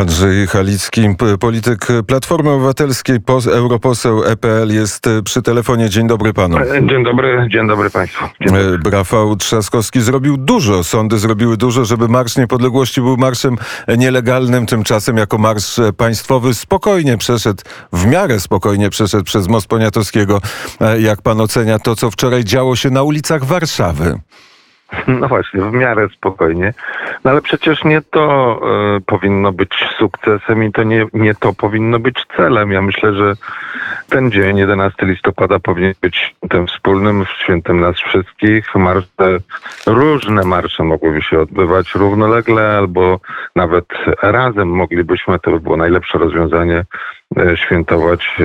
Andrzej Halicki, polityk Platformy Obywatelskiej, europoseł EPL jest e, przy telefonie. Dzień dobry panu. E, dzień dobry, dzień dobry państwu. Dzień dobry. Rafał Trzaskowski zrobił dużo, sądy zrobiły dużo, żeby Marsz Niepodległości był marszem nielegalnym. Tymczasem jako marsz państwowy spokojnie przeszedł, w miarę spokojnie przeszedł przez Most Poniatowskiego. E, jak pan ocenia to, co wczoraj działo się na ulicach Warszawy? No właśnie, w miarę spokojnie. No ale przecież nie to y, powinno być sukcesem i to nie, nie to powinno być celem. Ja myślę, że ten dzień, 11 listopada, powinien być tym wspólnym świętem nas wszystkich. Marsze, różne marsze mogłyby się odbywać równolegle albo nawet razem moglibyśmy, to by było najlepsze rozwiązanie, e, świętować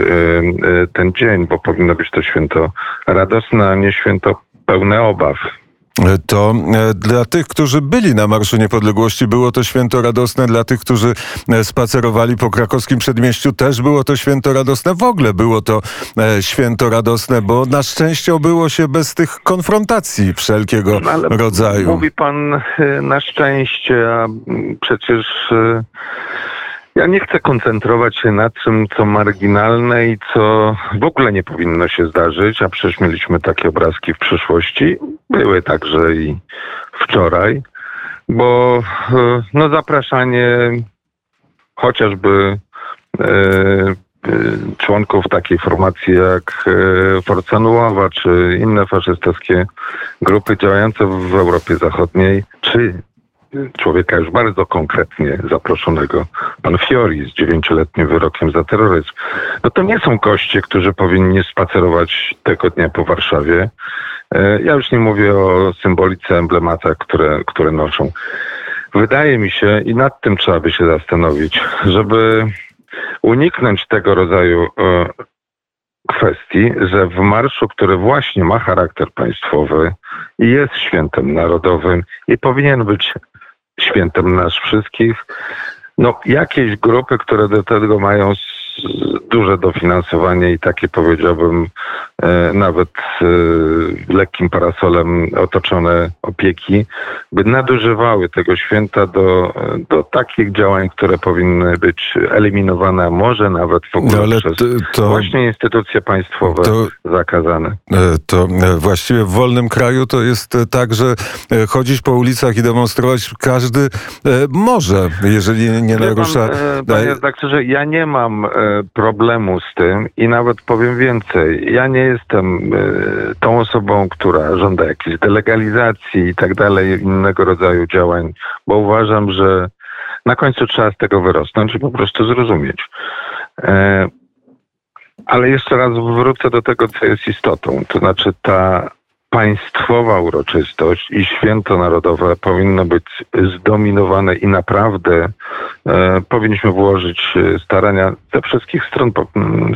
ten dzień, bo powinno być to święto radosne, a nie święto pełne obaw to e, dla tych, którzy byli na Marszu Niepodległości, było to święto radosne. Dla tych, którzy e, spacerowali po krakowskim przedmieściu, też było to święto radosne. W ogóle było to e, święto radosne, bo na szczęście obyło się bez tych konfrontacji wszelkiego no, rodzaju. Mówi pan na szczęście, a przecież ja nie chcę koncentrować się na tym, co marginalne i co w ogóle nie powinno się zdarzyć, a przecież mieliśmy takie obrazki w przyszłości. Były także i wczoraj, bo e, no zapraszanie chociażby e, e, członków takiej formacji jak Forza Nuowa, czy inne faszystowskie grupy działające w Europie Zachodniej, czy człowieka już bardzo konkretnie zaproszonego, pan Fiori z dziewięcioletnim wyrokiem za terroryzm, no to nie są goście, którzy powinni spacerować tego dnia po Warszawie. E, ja już nie mówię o symbolice, emblematach, które, które noszą. Wydaje mi się, i nad tym trzeba by się zastanowić, żeby uniknąć tego rodzaju e, kwestii, że w marszu, który właśnie ma charakter państwowy i jest świętem narodowym i powinien być świętem nas wszystkich. No, jakieś grupy, które do tego mają duże dofinansowanie i takie powiedziałbym e, nawet e, lekkim parasolem otoczone opieki, by nadużywały tego święta do, do takich działań, które powinny być eliminowane, może nawet w ogóle no, przez to, to, właśnie instytucje państwowe to, zakazane. E, to właściwie w wolnym kraju to jest tak, że chodzić po ulicach i demonstrować każdy może, jeżeli nie narusza... Pan, panie redaktorze, ja nie mam problemu z tym i nawet powiem więcej. Ja nie jestem e, tą osobą, która żąda jakiejś delegalizacji i tak dalej, innego rodzaju działań, bo uważam, że na końcu trzeba z tego wyrosnąć i po prostu zrozumieć. E, ale jeszcze raz wrócę do tego, co jest istotą. To znaczy ta państwowa uroczystość i święto narodowe powinno być zdominowane i naprawdę e, powinniśmy włożyć e, starania ze wszystkich stron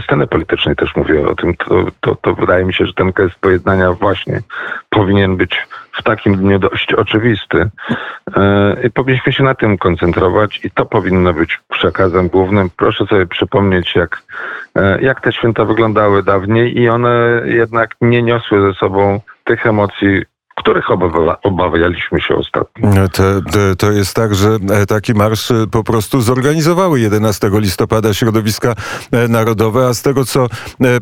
sceny politycznej też mówię o tym. To, to, to wydaje mi się, że ten gest pojednania właśnie powinien być w takim dniu dość oczywisty. E, powinniśmy się na tym koncentrować i to powinno być przekazem głównym. Proszę sobie przypomnieć, jak, e, jak te święta wyglądały dawniej i one jednak nie niosły ze sobą tych emocji, których obawialiśmy się ostatnio. To, to, to, jest tak, że e, taki marsz e, po prostu zorganizowały 11 listopada środowiska e, narodowe, a z tego co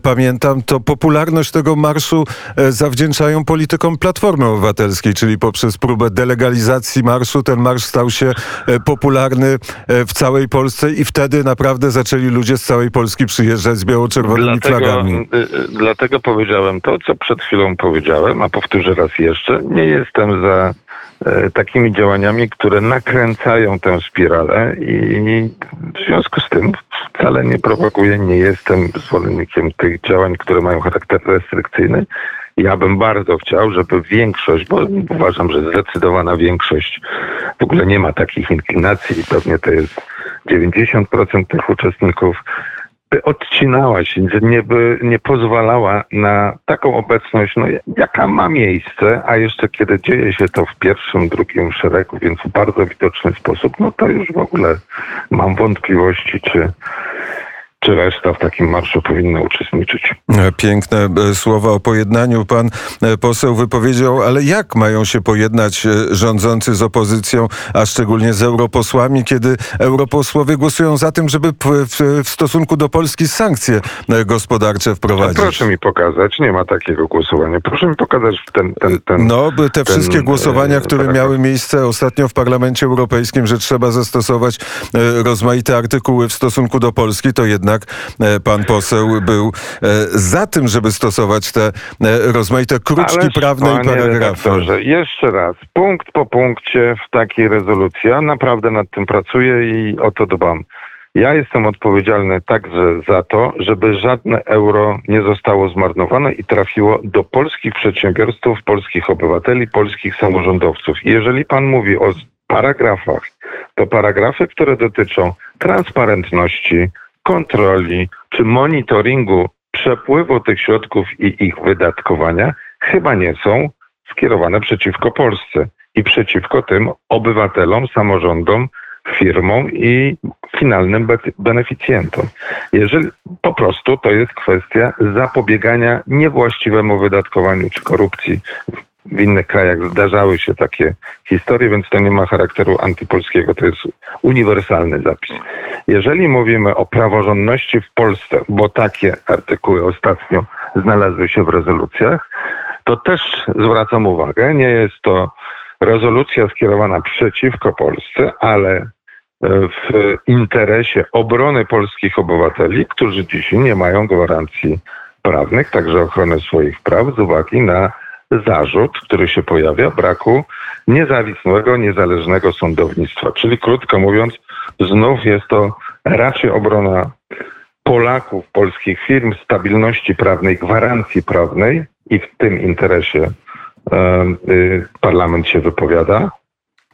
pamiętam, to popularność tego marszu zawdzięczają politykom Platformy Obywatelskiej, czyli poprzez próbę delegalizacji marszu ten marsz stał się popularny w całej Polsce i wtedy naprawdę zaczęli ludzie z całej Polski przyjeżdżać z biało-czerwonymi flagami. Dlatego powiedziałem to, co przed chwilą powiedziałem, a powtórzę raz jeszcze nie jestem za e, takimi działaniami, które nakręcają tę spiralę i w związku z tym wcale nie prowokuję, nie jestem zwolennikiem tych działań, które mają charakter restrykcyjny. Ja bym bardzo chciał, żeby większość, bo uważam, że zdecydowana większość w ogóle nie ma takich inklinacji i pewnie to jest 90% tych uczestników, odcinała się, nie, nie pozwalała na taką obecność, no, jaka ma miejsce, a jeszcze kiedy dzieje się to w pierwszym, drugim szeregu, więc w bardzo widoczny sposób, no to już w ogóle mam wątpliwości, czy, czy reszta w takim marszu powinna uczestniczyć. Piękne e, słowa o pojednaniu pan e, poseł wypowiedział, ale jak mają się pojednać e, rządzący z opozycją, a szczególnie z europosłami, kiedy europosłowie głosują za tym, żeby w, stosunku do Polski sankcje gospodarcze wprowadzić? No proszę mi pokazać, nie ma takiego głosowania. Proszę mi pokazać ten... ten, ten no, te ten, wszystkie głosowania, które tak. miały miejsce ostatnio w Parlamencie Europejskim, że trzeba zastosować rozmaite artykuły w stosunku do Polski, to jednak pan poseł był za tym, żeby stosować te rozmaite kruczki Ależ, prawne i paragrafy. Jeszcze raz, punkt po punkcie w takiej rezolucji. Ja naprawdę nad tym pracuję i o to dbam. Ja jestem odpowiedzialny także za to, żeby żadne euro nie zostało zmarnowane i trafiło do polskich przedsiębiorców, polskich obywateli, polskich samorządowców. Jeżeli pan mówi o paragrafach, to paragrafy, które dotyczą transparentności, kontroli czy monitoringu przepływu tych środków i ich wydatkowania, chyba nie są skierowane przeciwko Polsce i przeciwko tym obywatelom, samorządom, firmom i finalnym beneficjentom. Jeżeli po prostu to jest kwestia zapobiegania niewłaściwemu wydatkowaniu czy korupcji. W innych krajach zdarzały się takie historie, więc to nie ma charakteru antypolskiego, to jest uniwersalny zapis. Jeżeli mówimy o praworządności w Polsce, bo takie artykuły ostatnio znalazły się w rezolucjach, to też zwracam uwagę, nie jest to rezolucja skierowana przeciwko Polsce, ale w interesie obrony polskich obywateli, którzy dzisiaj nie mają gwarancji prawnych, także ochrony swoich praw z uwagi na zarzut, który się pojawia, braku niezawisłego, niezależnego sądownictwa. Czyli krótko mówiąc, znów jest to raczej obrona Polaków, polskich firm, stabilności prawnej, gwarancji prawnej i w tym interesie y, parlament się wypowiada,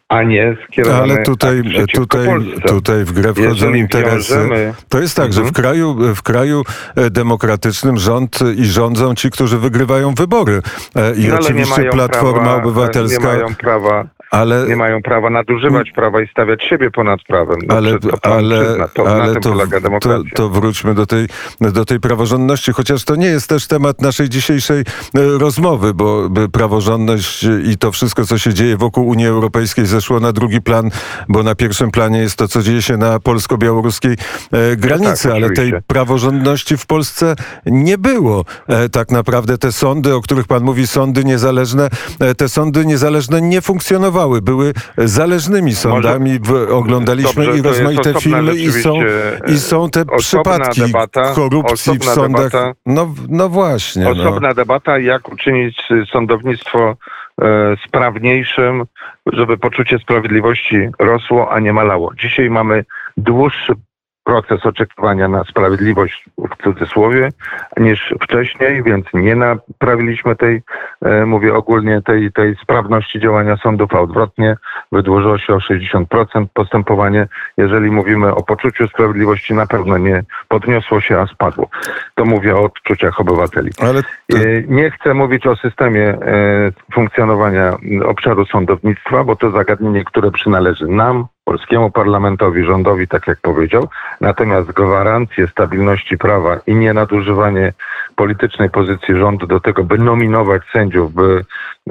a nie skierowane Ale tutaj, tak tutaj, Polsce. tutaj w grę wchodzą Jeżeli interesy. wiążemy- To jest tak, że w Mhm. kraju, w kraju e, demokratycznym rząd i rządzą ci, którzy wygrywają wybory. E, I No, oczywiście Platforma prawa, Obywatelska, Nie mają prawa, ale, nie mają prawa nadużywać prawa i stawiać siebie ponad prawem. No, ale, to ale, przyzna, to, ale to, to, to wróćmy do tej, do tej praworządności, chociaż to nie jest też temat naszej dzisiejszej e, rozmowy, bo praworządność i to wszystko, co się dzieje wokół Unii Europejskiej zeszło na drugi plan, bo na pierwszym planie jest to, co dzieje się na polsko-białoruskiej e, granicy, ale tej No praworządności w Polsce nie było. E, tak naprawdę te sądy, o których pan mówi, sądy niezależne, te sądy niezależne nie funkcjonowały, były zależnymi sądami. W, oglądaliśmy Dobrze, i rozmaite filmy i są, i są te przypadki debata, korupcji w sądach. debata. No, no właśnie. No. Osobna debata, jak uczynić sądownictwo e, sprawniejszym, żeby poczucie sprawiedliwości rosło, a nie malało. Dzisiaj mamy dłuższy proces oczekiwania na sprawiedliwość w cudzysłowie niż wcześniej, więc nie naprawiliśmy tej, e, mówię ogólnie, tej, tej sprawności działania sądów, a odwrotnie wydłużyło się o 60% postępowanie. Jeżeli mówimy o poczuciu sprawiedliwości, na pewno nie podniosło się, a spadło. To mówię o odczuciach obywateli. Ale E, Nie chcę mówić o systemie e, funkcjonowania obszaru sądownictwa, bo to zagadnienie, które przynależy nam, polskiemu parlamentowi, rządowi, tak jak powiedział. Natomiast gwarancje stabilności prawa i nienadużywanie politycznej pozycji rządu do tego, by nominować sędziów, by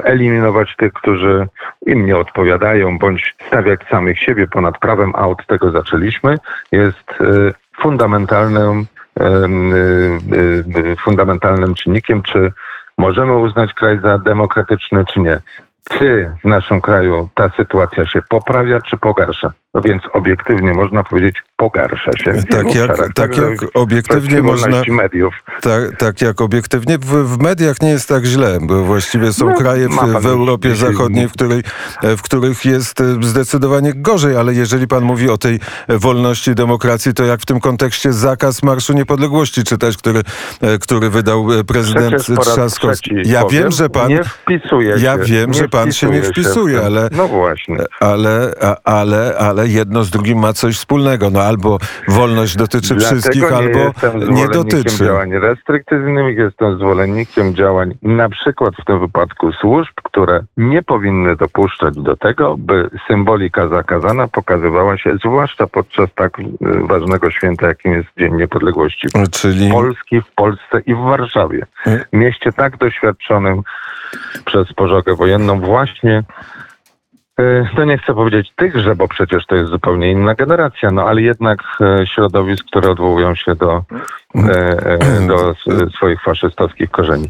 eliminować tych, którzy im nie odpowiadają, bądź stawiać samych siebie ponad prawem, a od tego zaczęliśmy, jest e, fundamentalnym y, y, y, fundamentalnym czynnikiem, czy możemy uznać kraj za demokratyczny, czy nie. Czy w naszym kraju ta sytuacja się poprawia, czy pogarsza? No więc obiektywnie można powiedzieć, pogarsza się. Tak jak- tak Także jak obiektywnie można- mediów. tak, tak jak obiektywnie w, w mediach nie jest tak źle, bo właściwie są No, kraje w, w Europie Zachodniej, w, której, w których jest e, zdecydowanie gorzej, ale jeżeli pan mówi o tej wolności i demokracji, to jak w tym kontekście zakaz Marszu Niepodległości czytać, który, e, który wydał e, prezydent Trzaskowski. Ja powiem, wiem, że pan... Nie wpisuje Ja się, wiem, że pan się nie wpisuje, w- ale, No właśnie. ale, ale, ale jedno z drugim ma coś wspólnego. No albo wolność dotyczy Dlatego wszystkich, nie albo jestem nie dotyczy. działań restrykcyjnych, jestem zwolennikiem działań na przykład w tym wypadku służb, które nie powinny dopuszczać do tego, by symbolika zakazana pokazywała się, zwłaszcza podczas tak y, ważnego święta, jakim jest Dzień Niepodległości Czyli Polski, w Polsce i w Warszawie. Y- Mieście tak doświadczonym przez pożogę wojenną właśnie y, to nie chcę powiedzieć tychże, bo przecież to jest zupełnie inna generacja, no ale jednak e, środowisk, które odwołują się do, e, do swoich faszystowskich korzeni.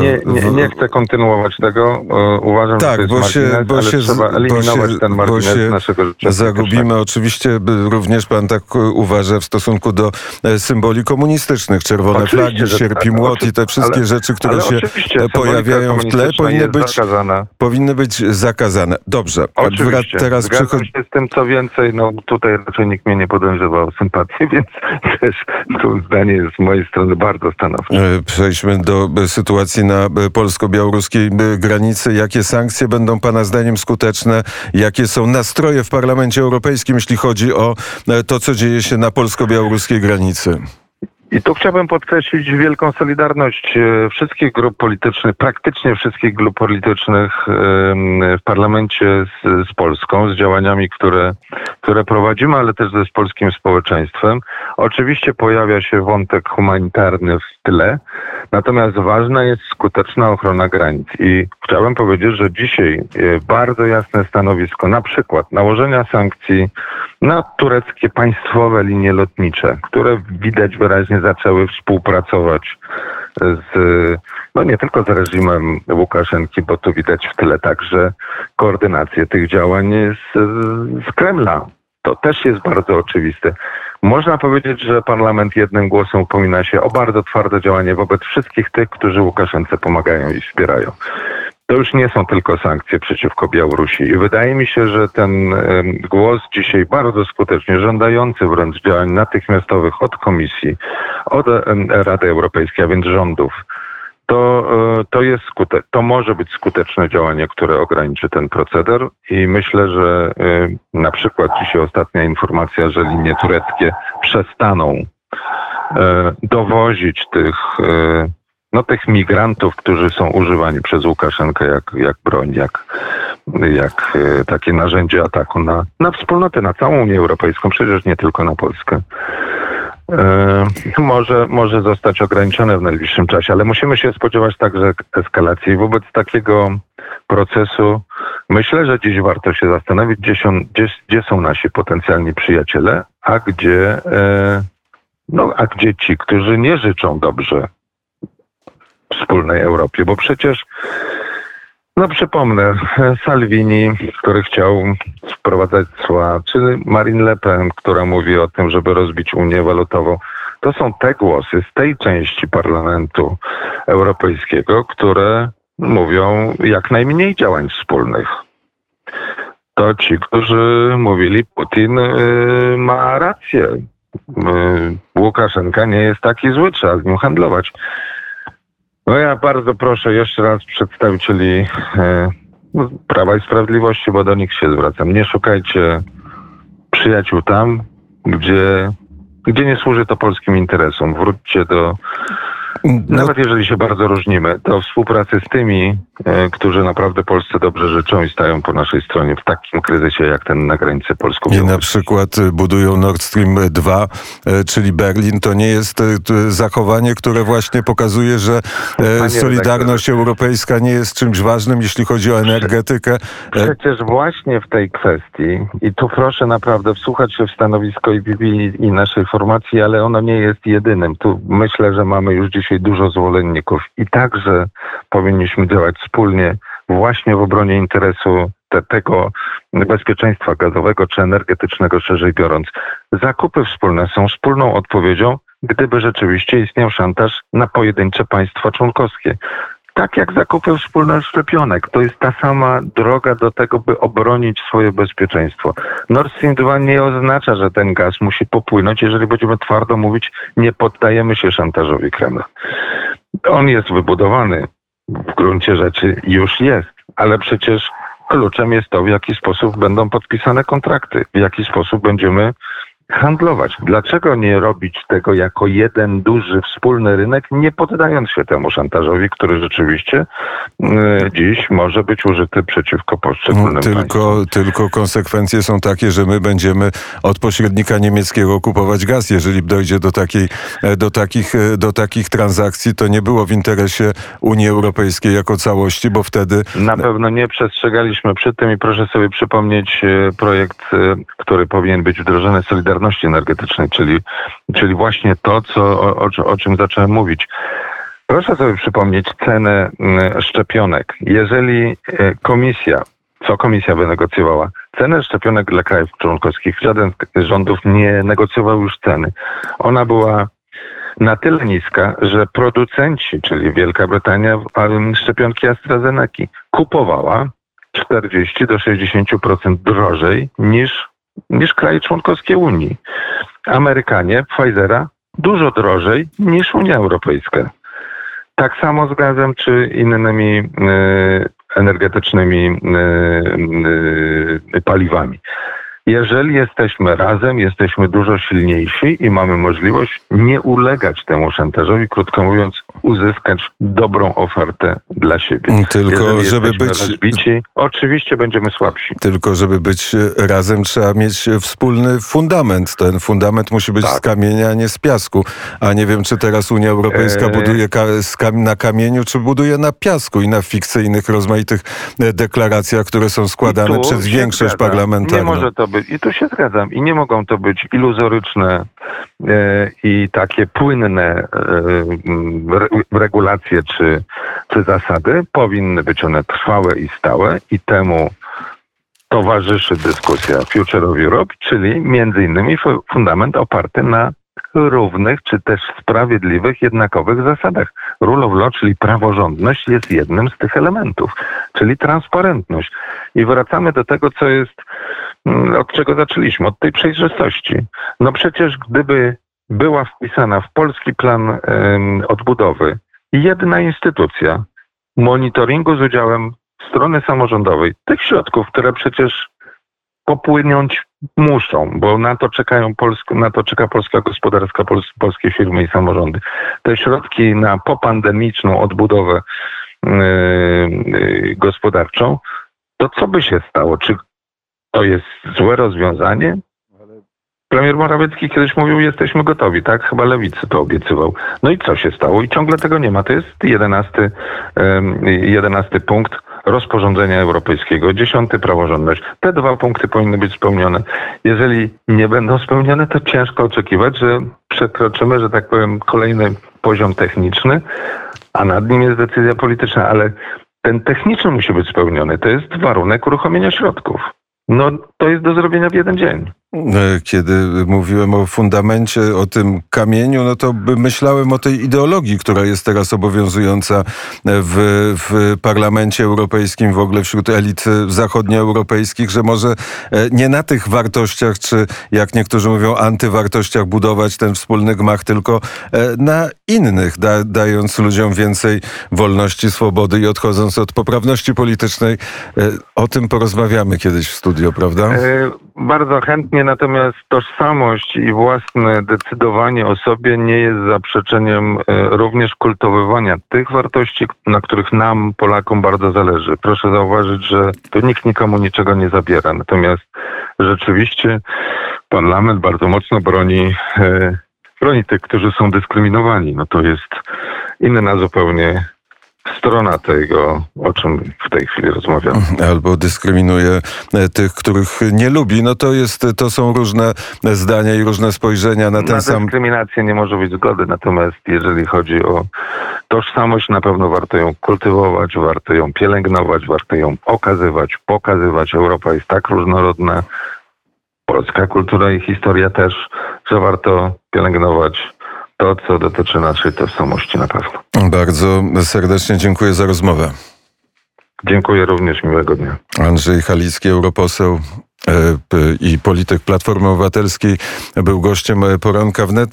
Nie, nie, nie chcę kontynuować tego. Uważam, że to Tak, jest bo się, margines, bo ale się, trzeba bo eliminować się, ten margines naszego życia. zagubimy. Oczywiście również pan tak uważa w stosunku do e, symboli komunistycznych. Czerwone Oczywiście, flagi, że sierp i tak, młot i te wszystkie ale- rzeczy, które się e, pojawiają w tle, powinny być, zakazana. powinny być zakazane. Dobrze. A Oczywiście. teraz się z tym, co więcej, no tutaj raczej nikt mnie nie podejrzewał o sympatię, więc też to zdanie jest z mojej strony bardzo stanowcze. E, Przejdźmy do e, sytuacji na e, polsko-białoruskiej granicy. Jakie sankcje będą Pana zdaniem skuteczne? Jakie są nastroje w Parlamencie Europejskim, jeśli chodzi o to, co dzieje się na polsko-białoruskiej granicy? I tu chciałbym podkreślić wielką solidarność e, wszystkich grup politycznych, praktycznie wszystkich grup politycznych w parlamencie z, z Polską, z działaniami, które, które prowadzimy, ale też ze z polskim społeczeństwem. Oczywiście pojawia się wątek humanitarny w tle, natomiast ważna jest skuteczna ochrona granic. I chciałbym powiedzieć, że dzisiaj e, bardzo jasne stanowisko, na przykład nałożenia sankcji na tureckie państwowe linie lotnicze, które widać wyraźnie zaczęły współpracować z, no nie tylko z reżimem Łukaszenki, bo tu widać w tyle także koordynację tych działań z, z Kremla. To też jest bardzo oczywiste. Można powiedzieć, że parlament jednym głosem upomina się o bardzo twarde działanie wobec wszystkich tych, którzy Łukaszence pomagają i wspierają. To już nie są tylko sankcje przeciwko Białorusi. I wydaje mi się, że ten głos dzisiaj bardzo skutecznie, żądający wręcz działań natychmiastowych od Komisji, od Rady Europejskiej, a więc rządów, to, e, to jest skute- to może być skuteczne działanie, które ograniczy ten proceder i myślę, że e, na przykład dzisiaj ostatnia informacja, że linie tureckie przestaną e, dowozić tych, no, tych migrantów, którzy są używani przez Łukaszenkę jak, jak broń, jak, jak e, takie narzędzie ataku na, na wspólnotę, na całą Unię Europejską, przecież nie tylko na Polskę. E, może, może zostać ograniczone w najbliższym czasie, ale musimy się spodziewać także eskalacji. Wobec takiego procesu myślę, że dziś warto się zastanowić, gdzie są, gdzie, gdzie są nasi potencjalni przyjaciele, a gdzie, e, no, a gdzie ci, którzy nie życzą dobrze wspólnej Europie, bo przecież no przypomnę, Salvini, który chciał wprowadzać cła, czy Marine Le Pen, która mówi o tym, żeby rozbić Unię Walutową. To są te głosy z tej części Parlamentu Europejskiego, które mówią jak najmniej działań wspólnych. To ci, którzy mówili, Putin y, ma rację. Y, Łukaszenka nie jest taki zły, trzeba z nim handlować. No ja bardzo proszę jeszcze raz przedstawicieli e, no, Prawa i Sprawiedliwości, bo do nich się zwracam. Nie szukajcie przyjaciół tam, gdzie, gdzie nie służy to polskim interesom. Wróćcie do, No, nawet jeżeli się bardzo różnimy, do współpracy z tymi, e, którzy naprawdę Polsce dobrze życzą i stają po naszej stronie w takim kryzysie, jak ten na granicy polsko I na przykład y, budują Nord Stream 2, y, czyli Berlin. To nie jest zachowanie, które właśnie pokazuje, że e, Solidarność Europejska nie jest czymś ważnym, jeśli chodzi o energetykę. E, Przecież właśnie w tej kwestii, i tu proszę naprawdę wsłuchać się w stanowisko IPP i naszej formacji, ale ono nie jest jedynym. Tu myślę, że mamy już dzisiaj dużo zwolenników i także powinniśmy działać wspólnie właśnie w obronie interesu te, tego bezpieczeństwa gazowego czy energetycznego, szerzej biorąc. Zakupy wspólne są wspólną odpowiedzią, gdyby rzeczywiście istniał szantaż na pojedyncze państwa członkowskie. Tak jak zakupy wspólne szczepionek. To jest ta sama droga do tego, by obronić swoje bezpieczeństwo. Nord Stream 2 nie oznacza, że ten gaz musi popłynąć, jeżeli będziemy twardo mówić, nie poddajemy się szantażowi Kremla. On jest wybudowany, w gruncie rzeczy już jest. ale przecież kluczem jest to, w jaki sposób będą podpisane kontrakty, w jaki sposób będziemy handlować. Dlaczego nie robić tego jako jeden duży wspólny rynek, nie poddając się temu szantażowi, który rzeczywiście y, dziś może być użyty przeciwko poszczególnym państwom? Tylko, tylko konsekwencje są takie, że my będziemy od pośrednika niemieckiego kupować gaz. Jeżeli dojdzie do, takiej, e, do, takich, e, do takich transakcji, to nie było w interesie Unii Europejskiej jako całości, bo wtedy Na pewno nie przestrzegaliśmy przy tym i proszę sobie przypomnieć projekt, który powinien być wdrożony Solidarności Energetycznej, czyli, czyli właśnie to, co, o, o, czym zacząłem mówić. Proszę sobie przypomnieć cenę mm, szczepionek. Jeżeli e, komisja, co komisja wynegocjowała? Cenę szczepionek dla krajów członkowskich. Żaden z rządów nie negocjował już ceny. Ona była na tyle niska, że producenci, czyli Wielka Brytania, szczepionki AstraZeneca kupowała 40 do 60% drożej niż, niż kraje członkowskie Unii. Amerykanie Pfizera dużo drożej niż Unia Europejska. Tak samo z gazem czy innymi e, energetycznymi e, e, paliwami. Jeżeli jesteśmy razem, jesteśmy dużo silniejsi i mamy możliwość nie ulegać temu szantażowi, krótko mówiąc, uzyskać dobrą ofertę dla siebie. Tylko, Jeżeli żeby być- rozbici, oczywiście będziemy słabsi. Tylko, żeby być e, razem, trzeba mieć e, wspólny fundament. Ten fundament musi być Tak. z kamienia, a nie z piasku. A nie wiem, czy teraz Unia Europejska Eee. buduje na kamieniu, czy buduje na piasku i na fikcyjnych, rozmaitych e, deklaracjach, które są składane przez większość parlamentarną. Nie może to być, i tu się zgadzam, i nie mogą to być iluzoryczne e, i takie płynne e, re, regulacje czy, czy zasady. Powinny być one trwałe i stałe i temu towarzyszy dyskusja Future of Europe, czyli między innymi fu- fundament oparty na równych czy też sprawiedliwych, jednakowych zasadach. Rule of law, czyli praworządność jest jednym z tych elementów, czyli transparentność. I wracamy do tego, co jest, od czego zaczęliśmy, od tej przejrzystości. No przecież gdyby była wpisana w polski plan odbudowy jedna instytucja monitoringu z udziałem strony samorządowej, tych środków, które przecież popłynąć muszą, bo na to czekają Polsk, na to czeka polska gospodarka, pols, polskie firmy i samorządy. Te środki na popandemiczną odbudowę yy, yy, gospodarczą, to co by się stało? Czy to jest złe rozwiązanie? Premier Morawiecki kiedyś mówił, jesteśmy gotowi, tak? Chyba Lewicy to obiecywał. No i co się stało? I ciągle tego nie ma. To jest jedenasty, jedenasty punkt rozporządzenia europejskiego, dziesiąty praworządność. Te dwa punkty powinny być spełnione. Jeżeli nie będą spełnione, to ciężko oczekiwać, że przekroczymy, że tak powiem, kolejny poziom techniczny, a nad nim jest decyzja polityczna, ale ten techniczny musi być spełniony. To jest warunek uruchomienia środków. No, to jest do zrobienia w jeden dzień. E, Kiedy mówiłem o fundamencie, o tym kamieniu, no to myślałem o tej ideologii, która jest teraz obowiązująca w, w Parlamencie Europejskim, w ogóle wśród elit zachodnioeuropejskich, że może e, nie na tych wartościach, czy jak niektórzy mówią, antywartościach budować ten wspólny gmach, tylko e, na innych, da, dając ludziom więcej wolności, swobody i odchodząc od poprawności politycznej. O tym porozmawiamy kiedyś w studio, prawda? Bardzo chętnie, natomiast tożsamość i własne decydowanie o sobie nie jest zaprzeczeniem e, również kultywowania tych wartości, na których nam, Polakom, bardzo zależy. Proszę zauważyć, że tu nikt nikomu niczego nie zabiera. Natomiast rzeczywiście parlament bardzo mocno broni, e, broni tych, którzy są dyskryminowani. No to jest inna zupełnie strona tego, o czym w tej chwili rozmawiamy. albo dyskryminuje e, tych, których nie lubi, no to jest, to są różne zdania i różne spojrzenia na ten na sam... dyskryminację nie może być zgody, natomiast jeżeli chodzi o tożsamość, na pewno warto ją kultywować, warto ją pielęgnować, warto ją okazywać, pokazywać. Europa jest tak różnorodna, polska kultura i historia też, że warto pielęgnować to, co dotyczy naszej tożsamości na pewno. Bardzo serdecznie dziękuję za rozmowę. Dziękuję również, miłego dnia. Andrzej Halicki, europoseł e, i polityk Platformy Obywatelskiej, był gościem e, poranka wnet.